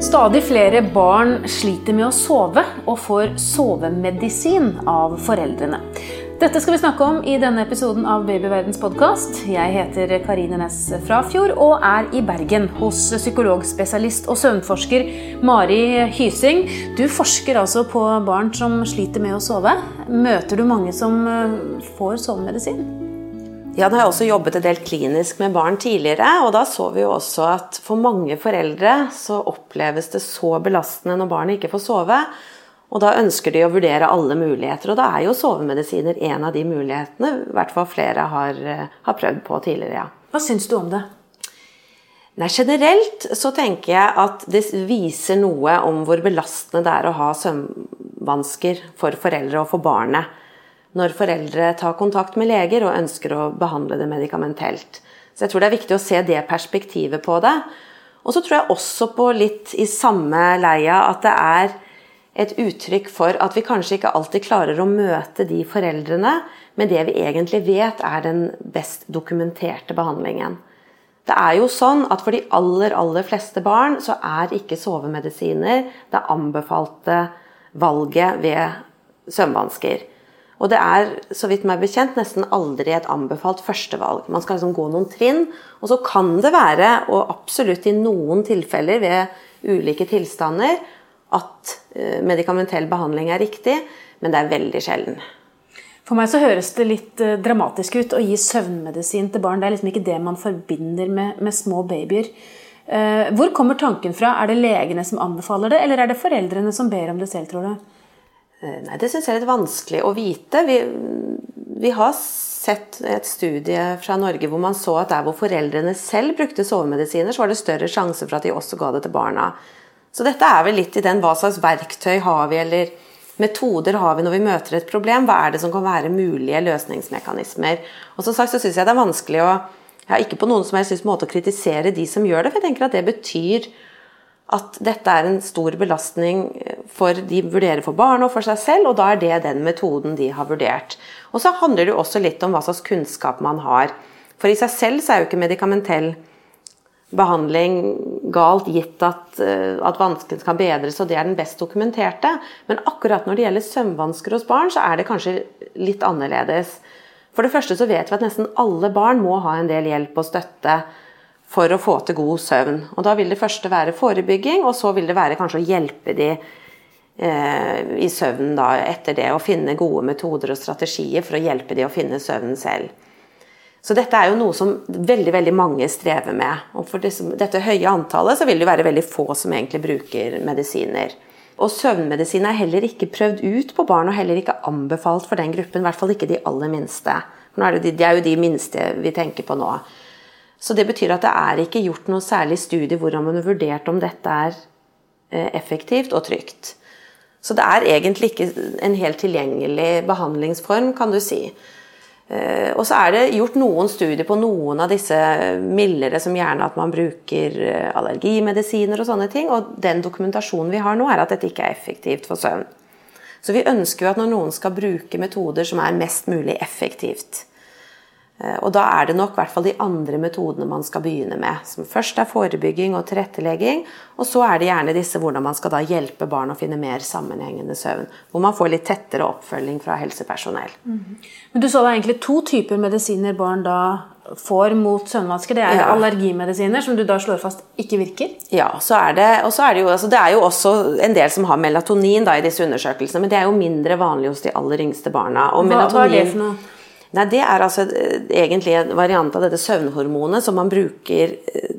Stadig flere barn sliter med å sove og får sovemedisin av foreldrene. Dette skal vi snakke om i denne episoden av Babyverdens podkast. Jeg heter Karine Næss Frafjord og er i Bergen hos psykologspesialist og søvnforsker Mari Hysing. Du forsker altså på barn som sliter med å sove. Møter du mange som eh, får sovemedisin? Ja, nå har jeg også jobbet en del klinisk med barn tidligere, og da så vi jo også at for mange foreldre så oppleves det så belastende når barnet ikke får sove. Og da ønsker de å vurdere alle muligheter, og da er jo sovemedisiner en av de mulighetene. I hvert fall flere har, har prøvd på tidligere, ja. Hva syns du om det? Nei, Generelt så tenker jeg at det viser noe om hvor belastende det er å ha søvnvansker for foreldre og for barnet når foreldre tar kontakt med leger og ønsker å behandle det medikamentelt. Så jeg tror det er viktig å se det perspektivet på det. Og så tror jeg også på litt i samme leia at det er et uttrykk for at vi kanskje ikke alltid klarer å møte de foreldrene med det vi egentlig vet er den best dokumenterte behandlingen. Det er jo sånn at for de aller, aller fleste barn så er ikke sovemedisiner det anbefalte valget ved søvnvansker. Og det er så vidt meg bekjent nesten aldri et anbefalt førstevalg. Man skal liksom gå noen trinn, og så kan det være, og absolutt i noen tilfeller ved ulike tilstander, at eh, medikamentell behandling er riktig, men det er veldig sjelden. For meg så høres det litt eh, dramatisk ut å gi søvnmedisin til barn. Det er liksom ikke det man forbinder med, med små babyer. Eh, hvor kommer tanken fra? Er det legene som anbefaler det, eller er det foreldrene som ber om det selv, tror du? Eh, nei, Det syns jeg er litt vanskelig å vite. Vi, vi, har sett et studie fra Norge hvor man så at der hvor foreldrene selv brukte sovemedisiner, så var det større sjanse for at de også ga det til barna. Så dette er vel litt i den hva slags verktøy har vi, eller metoder har vi når vi møter et problem? Hva er det som kan være mulige løsningsmekanismer? Og som sagt så syns jeg det er vanskelig å Jeg har ikke på noen som helst måte å kritisere de som gjør det, for jeg tenker at det betyr at dette er en stor belastning for de vurderer for barna og for seg selv, og da er det den metoden de har vurdert. Og så handler det jo også litt om hva slags kunnskap man har. For i seg selv så er jo ikke medikamentell behandling galt, gitt at, eh, at vanskene kan bedres, og det er den best dokumenterte. Men akkurat når det gjelder søvnvansker hos barn, så er det kanskje litt annerledes. For det første så vet vi at nesten alle barn må ha en del hjelp og støtte for å få til god søvn. Og Da vil det første være forebygging, og så vil det være kanskje å hjelpe de eh, i søvnen da, etter det. Å finne gode metoder og strategier for å hjelpe de å finne søvnen selv. Så dette er jo noe som veldig veldig mange strever med. Og for dette høye antallet så vil det være veldig få som egentlig bruker medisiner. Og søvnmedisin er heller ikke prøvd ut på barn, og heller ikke anbefalt for den gruppen. I hvert fall ikke de aller minste. Nå er det, de, de er jo de minste vi tenker på nå. Så det betyr at det er ikke gjort noe særlig studie hvor man har vurdert om dette er eh, effektivt og trygt. Så det er egentlig ikke en helt tilgjengelig behandlingsform, kan du si. Eh, og så er det gjort noen studier på noen av disse mildere, som gjerne at man bruker eh, allergimedisiner og sånne ting. Og den dokumentasjonen vi har nå, er at dette ikke er effektivt for søvn. Så vi ønsker jo at når noen skal bruke metoder som er mest mulig effektivt, og da er det nok hvert fall de andre metodene man skal begynne med. Som først er forebygging og tilrettelegging, og så er det gjerne disse hvordan man skal da hjelpe barn å finne mer sammenhengende søvn. Hvor man får litt tettere oppfølging fra helsepersonell. Mm. Men Du sa det er egentlig to typer medisiner barn da får mot søvnvansker. Det er ja. allergimedisiner, som du da slår fast ikke virker? Ja, så er det, og så er det, jo, altså det er jo også en del som har melatonin da, i disse undersøkelsene, men det er jo mindre vanlig hos de aller yngste barna. Og hva, hva er det for noe? Nei, Det er altså eh, egentlig en variant av dette søvnhormonet som man bruker eh,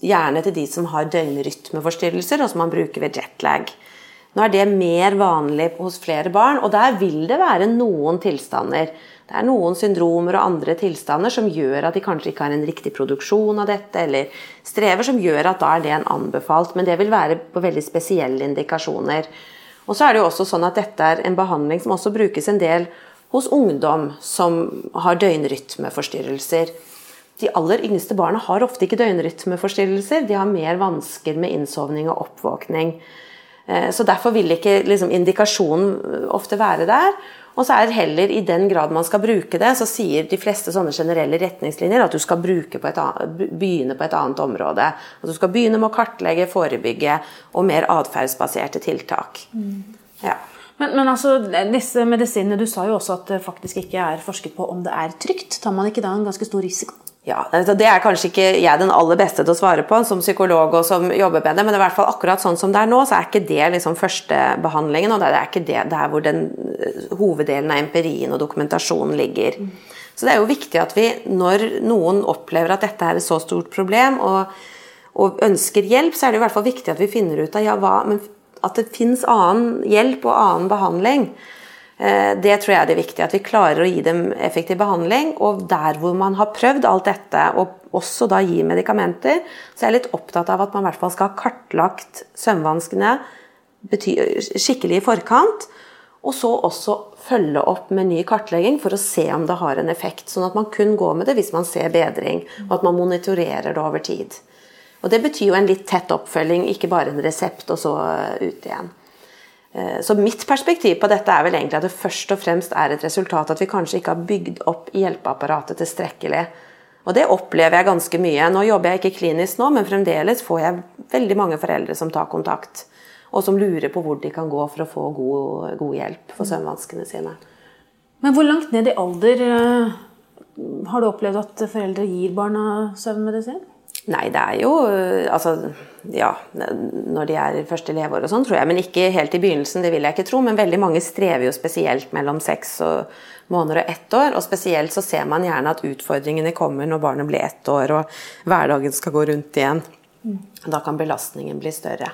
gjerne til de som har døgnrytmeforstyrrelser, og som man bruker ved jetlag. Nå er det mer vanlig hos flere barn, og der vil det være noen tilstander. Det er noen syndromer og andre tilstander som gjør at de kanskje ikke har en riktig produksjon av dette, eller strever som gjør at da er det en anbefalt, men det vil være på veldig spesielle indikasjoner. Og så er det jo også sånn at dette er en behandling som også brukes en del hos ungdom som har døgnrytmeforstyrrelser. De aller yngste barna har ofte ikke døgnrytmeforstyrrelser. De har mer vansker med innsovning og oppvåkning. Eh, så Derfor vil ikke liksom, indikasjonen ofte være der. Og så er det heller i den grad man skal bruke det, så sier de fleste sånne generelle retningslinjer at du skal på annet, begynne på et annet område. At du skal begynne med å kartlegge, forebygge og mer atferdsbaserte tiltak. Mm. Ja. Men, men, altså, disse medisinene, du sa jo også at det faktisk ikke er forsket på om det er trygt. Tar man ikke da en ganske stor risiko? Ja, Det er kanskje ikke jeg den aller beste til å svare på som psykolog og som jobber med det, men i hvert fall akkurat sånn som det er nå, så er ikke det liksom førstebehandlingen. Og det er ikke det der hvor den eh, hoveddelen av empirien og dokumentasjonen ligger. Så det er jo viktig at vi, når noen opplever at dette er et så stort problem og, og ønsker hjelp, så er det i hvert fall viktig at vi finner ut av ja, hva, at det finnes annen hjelp og annen behandling. Eh, det tror jeg er det viktige, at vi klarer å gi dem effektiv behandling. Og der hvor man har prøvd alt dette, og også da gi medikamenter, så er jeg litt opptatt av at man i hvert fall skal ha kartlagt søvnvanskene skikkelig i forkant. Og så også følge opp med ny kartlegging for å se om det har en effekt. Sånn at man kun går med det hvis man ser bedring, og at man monitorerer det over tid. Og Det betyr jo en litt tett oppfølging, ikke bare en resept og så ut igjen. Eh, så mitt perspektiv på dette er vel egentlig at det først og fremst er et resultat at vi kanskje ikke har bygd opp hjelpeapparatet tilstrekkelig. Og det opplever jeg ganske mye. Nå jobber jeg ikke klinisk nå, men fremdeles får jeg veldig mange foreldre som tar kontakt. Og som lurer på hvor de kan gå for å få god, god hjelp for søvnvanskene sine. Men hvor langt ned i alder eh, har du opplevd at foreldre gir barna søvnmedisin? Nei, det er jo Altså, ja Når de er første leveår og sånn, tror jeg. Men ikke helt i begynnelsen, det vil jeg ikke tro. Men veldig mange strever jo spesielt mellom seks måneder og ett år. Og spesielt så ser man gjerne at utfordringene kommer når barnet blir ett år og hverdagen skal gå rundt igjen. Da kan belastningen bli større.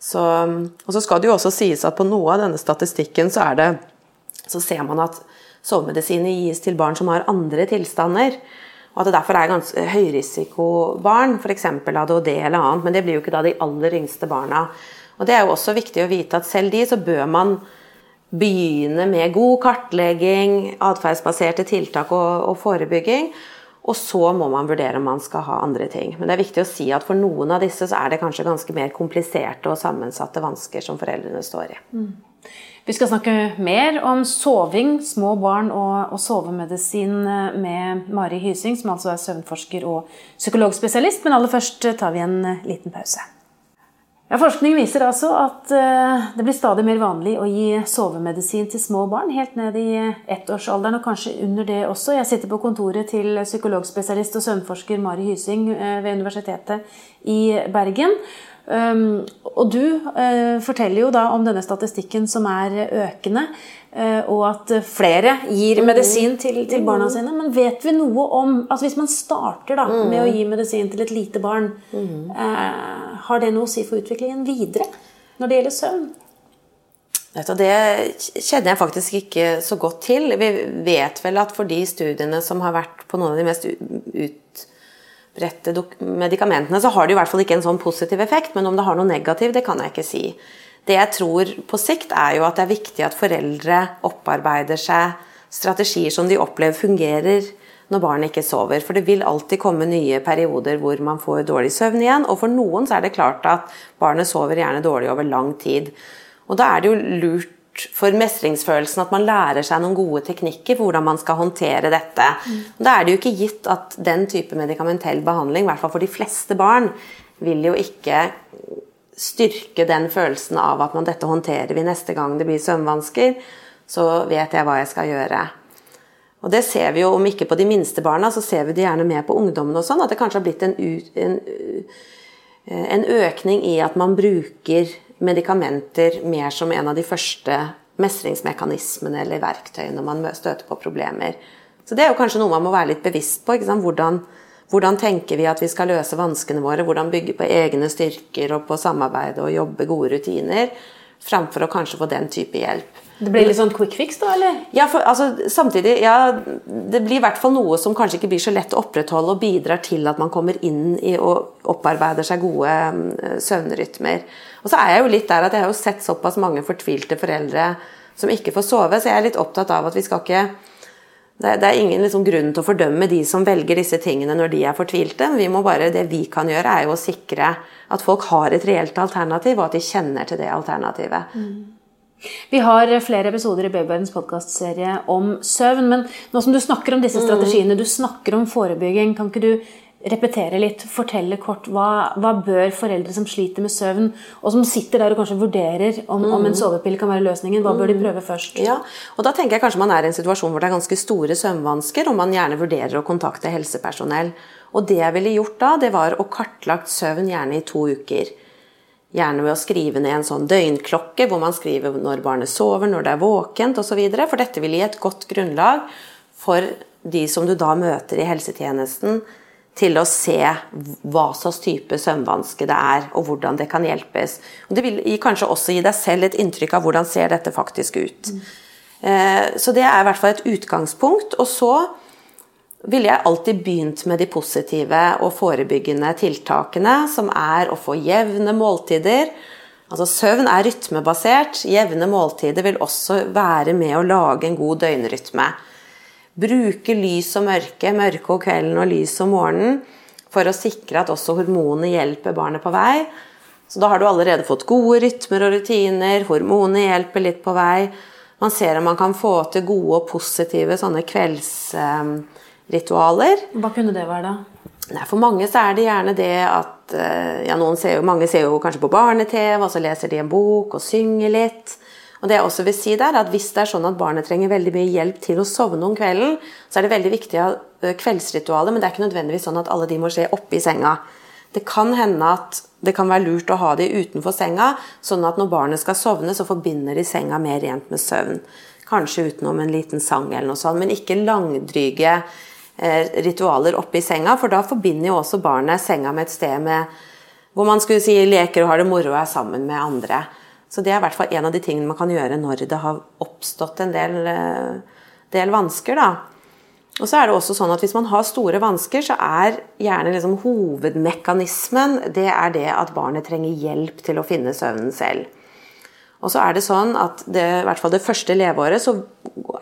Så, og så skal det jo også sies at på noe av denne statistikken så er det Så ser man at sovemedisiner gis til barn som har andre tilstander. Og at det derfor er ganske høyrisikobarn, f.eks. ADHD eller annet. Men det blir jo ikke da de aller yngste barna. Og det er jo også viktig å vite at selv de, så bør man begynne med god kartlegging, atferdsbaserte tiltak og, og, forebygging. Og så må man vurdere om man skal ha andre ting. Men det er viktig å si at for noen av disse så er det kanskje ganske mer kompliserte og sammensatte vansker som foreldrene står i. Mm. Vi skal snakke mer om soving, små barn og, og sovemedisin eh, med Mari Hysing, som altså er søvnforsker og psykologspesialist. Men aller først tar vi en eh, liten pause. Ja, forskning viser altså at eh, det blir stadig mer vanlig å gi sovemedisin til små barn, helt ned i ettårsalderen, og kanskje under det også. Jeg sitter på kontoret til psykologspesialist og søvnforsker Mari Hysing ved Universitetet i Bergen. Um, og du uh, forteller jo da om denne statistikken som er økende, uh, og at flere gir medisin til, til, barna sine. Men vet vi noe om altså Hvis man starter da med å gi medisin til et lite barn, uh, har det noe å si for utviklingen videre når det gjelder søvn? Det kjenner jeg faktisk ikke så godt til. Vi vet vel at for de studiene som har vært på noen av de mest ut utbredte medikamentene, så har det i hvert fall ikke en sånn positiv effekt. Men om det har noe negativ, det kan jeg ikke si. Det jeg tror på sikt, er jo at det er viktig at foreldre opparbeider seg strategier som de opplever fungerer når barnet ikke sover. For det vil alltid komme nye perioder hvor man får dårlig søvn igjen. Og for noen så er det klart at barnet sover gjerne dårlig over lang tid. Og da er det jo lurt for mestringsfølelsen at man lærer seg noen gode teknikker for hvordan man skal håndtere dette. Mm. Da er det jo ikke gitt at den type medikamentell behandling, i hvert fall for de fleste barn, vil jo ikke styrke den følelsen av at man dette håndterer vi neste gang det blir søvnvansker, så vet jeg hva jeg skal gjøre. Og det ser vi jo, om ikke på de minste barna, så ser vi det gjerne med på ungdommene og sånn, at det kanskje har blitt en, en, en økning i at man bruker medikamenter mer som en av de første mestringsmekanismene eller verktøyene når man støter på problemer. Så Det er jo kanskje noe man må være litt bevisst på. Hvordan, hvordan, tenker vi at vi skal løse vanskene våre? Hvordan bygge på egne styrker og på samarbeid og jobbe gode rutiner? Framfor å kanskje få den type hjelp. Det blir litt sånn quick fix, da? eller? Ja, for, altså, samtidig, ja, Det blir i hvert fall noe som kanskje ikke blir så lett å opprettholde, og bidrar til at man kommer inn i og opparbeider seg gode um, søvnrytmer. Og så er jeg jo litt der at jeg har jo sett såpass mange fortvilte foreldre som ikke får sove, så jeg er litt opptatt av at vi skal ikke det er, det er ingen liksom grunn til å fordømme de som velger disse tingene når de er fortvilte. Vi må bare, det vi kan gjøre, er jo å sikre at folk har et reelt alternativ, og at de kjenner til det alternativet. Mm. Vi har flere episoder i Babyverdens podkastserie om søvn. Men nå som du snakker om disse strategiene, du snakker om forebygging, kan ikke du repetere litt, fortelle kort hva, hva bør foreldre som sliter med søvn, og som sitter der og kanskje vurderer om, om en sovepille kan være løsningen, hva bør de prøve først? Ja, og da tenker jeg kanskje man er i en situasjon hvor det er ganske store søvnvansker, og man gjerne vurderer å kontakte helsepersonell. Og det jeg ville gjort da, det var å kartlagt søvn gjerne i to uker. Gjerne ved å skrive ned en sånn døgnklokke hvor man skriver når barnet sover, når det er våkent osv. For dette vil gi et godt grunnlag for de som du da møter i helsetjenesten, til å se hva slags type søvnvanske det er, og hvordan det kan hjelpes. Og det vil kanskje også gi deg selv et inntrykk av hvordan ser dette faktisk ut. Mm. Så det er i hvert fall et utgangspunkt. Og så ville jeg alltid begynt med de positive og forebyggende tiltakene, som er å få jevne måltider. Altså Søvn er rytmebasert. Jevne måltider vil også være med å lage en god døgnrytme. Bruke lys og mørke, mørke om kvelden og lys om morgenen, for å sikre at også hormonene hjelper barnet på vei. Så da har du allerede fått gode rytmer og rutiner, hormonene hjelper litt på vei. Man ser om man kan få til gode og positive sånne kvelds ritualer. Hva kunne det være, da? Nei, for mange så er det gjerne det at eh, ja, ser jo, Mange ser jo kanskje på barne-TV, og så leser de en bok og synger litt. Og det jeg også vil si der, at Hvis det er sånn at barnet trenger veldig mye hjelp til å sovne om kvelden, så er det veldig viktig å ha kveldsritualet, men det er ikke nødvendigvis sånn at alle de må skje oppe i senga. Det kan hende at det kan være lurt å ha de utenfor senga, sånn at når barnet skal sovne, så forbinder de senga mer rent med søvn. Kanskje utenom en liten sang eller noe sånt, men ikke langdryge Eh, ritualer oppe i senga, for da forbinder jo også barnet senga med et sted med, hvor man skulle si leker og har det moro og er sammen med andre. Så det er i hvert fall en av de tingene man kan gjøre når det har oppstått en del, eh, del vansker. da. Og så er det også sånn at Hvis man har store vansker, så er gjerne liksom hovedmekanismen det er det at barnet trenger hjelp til å finne søvnen selv. Og så er det sånn at det, i hvert fall det første leveåret så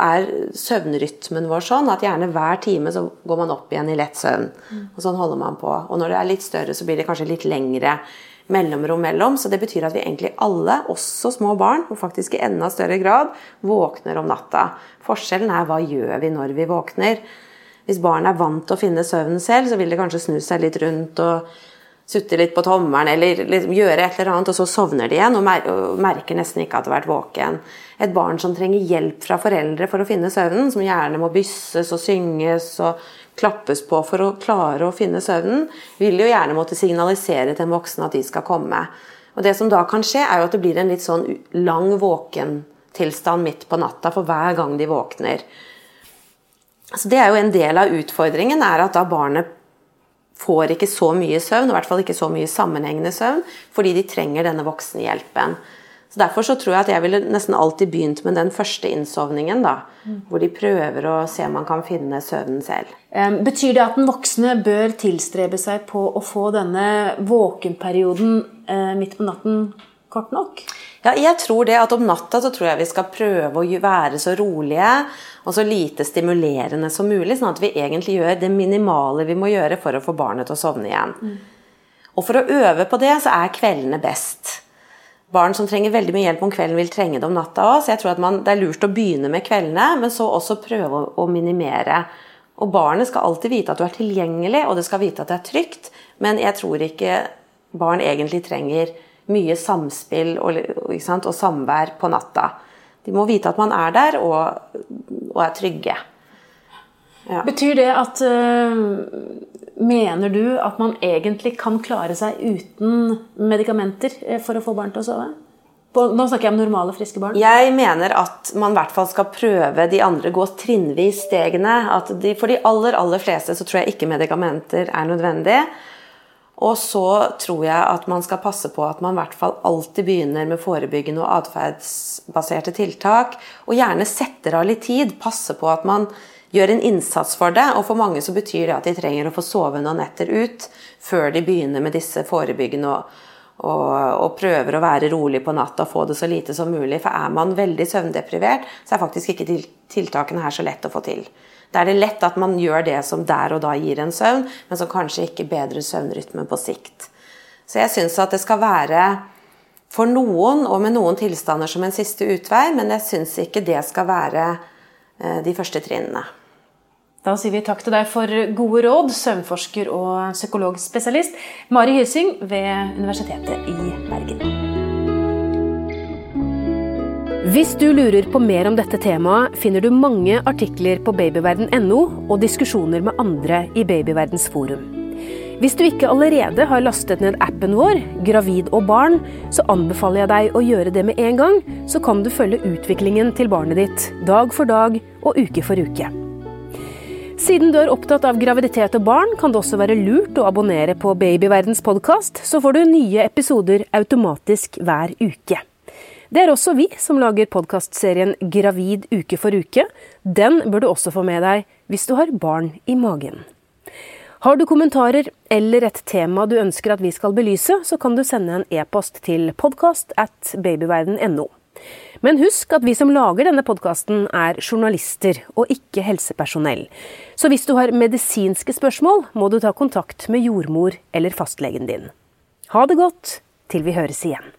er søvnrytmen vår sånn at gjerne hver time så går man opp igjen i lett søvn. Og sånn holder man på. Og når det er litt større, så blir det kanskje litt lengre mellomrom mellom. Så det betyr at vi egentlig alle, også små barn, og faktisk i enda større grad, våkner om natta. Forskjellen er hva gjør vi når vi våkner. Hvis barn er vant til å finne søvnen selv, så vil det kanskje snu seg litt rundt og sutte litt på tommelen eller liksom gjøre et eller annet, og så sovner de igjen og, merker nesten ikke at de har vært våken. Et barn som trenger hjelp fra foreldre for å finne søvnen, som gjerne må bysses og synges og klappes på for å klare å finne søvnen, vil jo gjerne måtte signalisere til en voksen at de skal komme. Og Det som da kan skje, er jo at det blir en litt sånn lang våkentilstand midt på natta for hver gang de våkner. Så Det er jo en del av utfordringen, er at da barnet får ikke så mye søvn, og i hvert fall ikke så mye sammenhengende søvn, fordi de trenger denne voksenhjelpen. Så Derfor så tror jeg at jeg ville nesten alltid begynt med den første innsovningen. da, mm. Hvor de prøver å se om man kan finne søvnen selv. Betyr det at den voksne bør tilstrebe seg på å få denne våkenperioden eh, midt på natten kort nok? Ja, jeg tror det at om natta så tror jeg vi skal prøve å være så rolige og så lite stimulerende som mulig, sånn at vi egentlig gjør det minimale vi må gjøre for å få barnet til å sovne igjen. Mm. Og for å øve på det, så er kveldene best. Barn som trenger veldig mye hjelp om kvelden, vil trenge det om natta òg, så jeg tror at man, det er lurt å begynne med kveldene, men så også prøve å, å minimere. Og barnet skal alltid vite at du er tilgjengelig, og det skal vite at det er trygt, men jeg tror ikke barn egentlig trenger mye samspill og, og, samvær på natta. De må vite at man er der og, og er trygge. Ja. Betyr det at øh, Mener du at man egentlig kan klare seg uten medikamenter eh, for å få barn til å sove? Nå snakker jeg om normale, friske barn. Jeg mener at man i hvert fall skal prøve de andre, gå trinnvis stegene. De, for de aller, aller fleste så tror jeg ikke medikamenter er nødvendig. Og så tror jeg at man skal passe på at man i hvert fall alltid begynner med forebyggende og atferdsbaserte tiltak. Og gjerne setter av litt tid. Passe på at man gjør en innsats for det. Og for mange så betyr det at de trenger å få sove noen netter ut før de begynner med disse forebyggende og, og, og prøver å være rolig på natta og få det så lite som mulig. For er man veldig søvndeprivert, så er faktisk ikke tiltakene her så lett å få til. Da er det lett at man gjør det som der og da gir en søvn, men som kanskje ikke bedrer søvnrytmen på sikt. Så jeg syns at det skal være for noen, og med noen tilstander som en siste utvei, men jeg syns ikke det skal være eh, de første trinnene. Da sier vi takk til deg for gode råd, søvnforsker og psykologspesialist Mari Hysing ved Universitetet i Bergen. Hvis du lurer på mer om dette temaet, finner du mange artikler på babyverden.no og diskusjoner med andre i Babyverdens forum. Hvis du ikke allerede har lastet ned appen vår, Gravid og barn, så anbefaler jeg deg å gjøre det med en gang, så kan du følge utviklingen til barnet ditt dag for dag og uke for uke. Siden du er opptatt av graviditet og barn, kan det også være lurt å abonnere på Babyverdens podkast, så får du nye episoder automatisk hver uke. Det er også vi som lager podkastserien Gravid uke for uke. Den bør du også få med deg hvis du har barn i magen. Har du kommentarer eller et tema du ønsker at vi skal belyse, så kan du sende en e-post til podkast at babyverden.no. Men husk at vi som lager denne podkasten er journalister og ikke helsepersonell. Så hvis du har medisinske spørsmål, må du ta kontakt med jordmor eller fastlegen din. Ha det godt til vi høres igjen.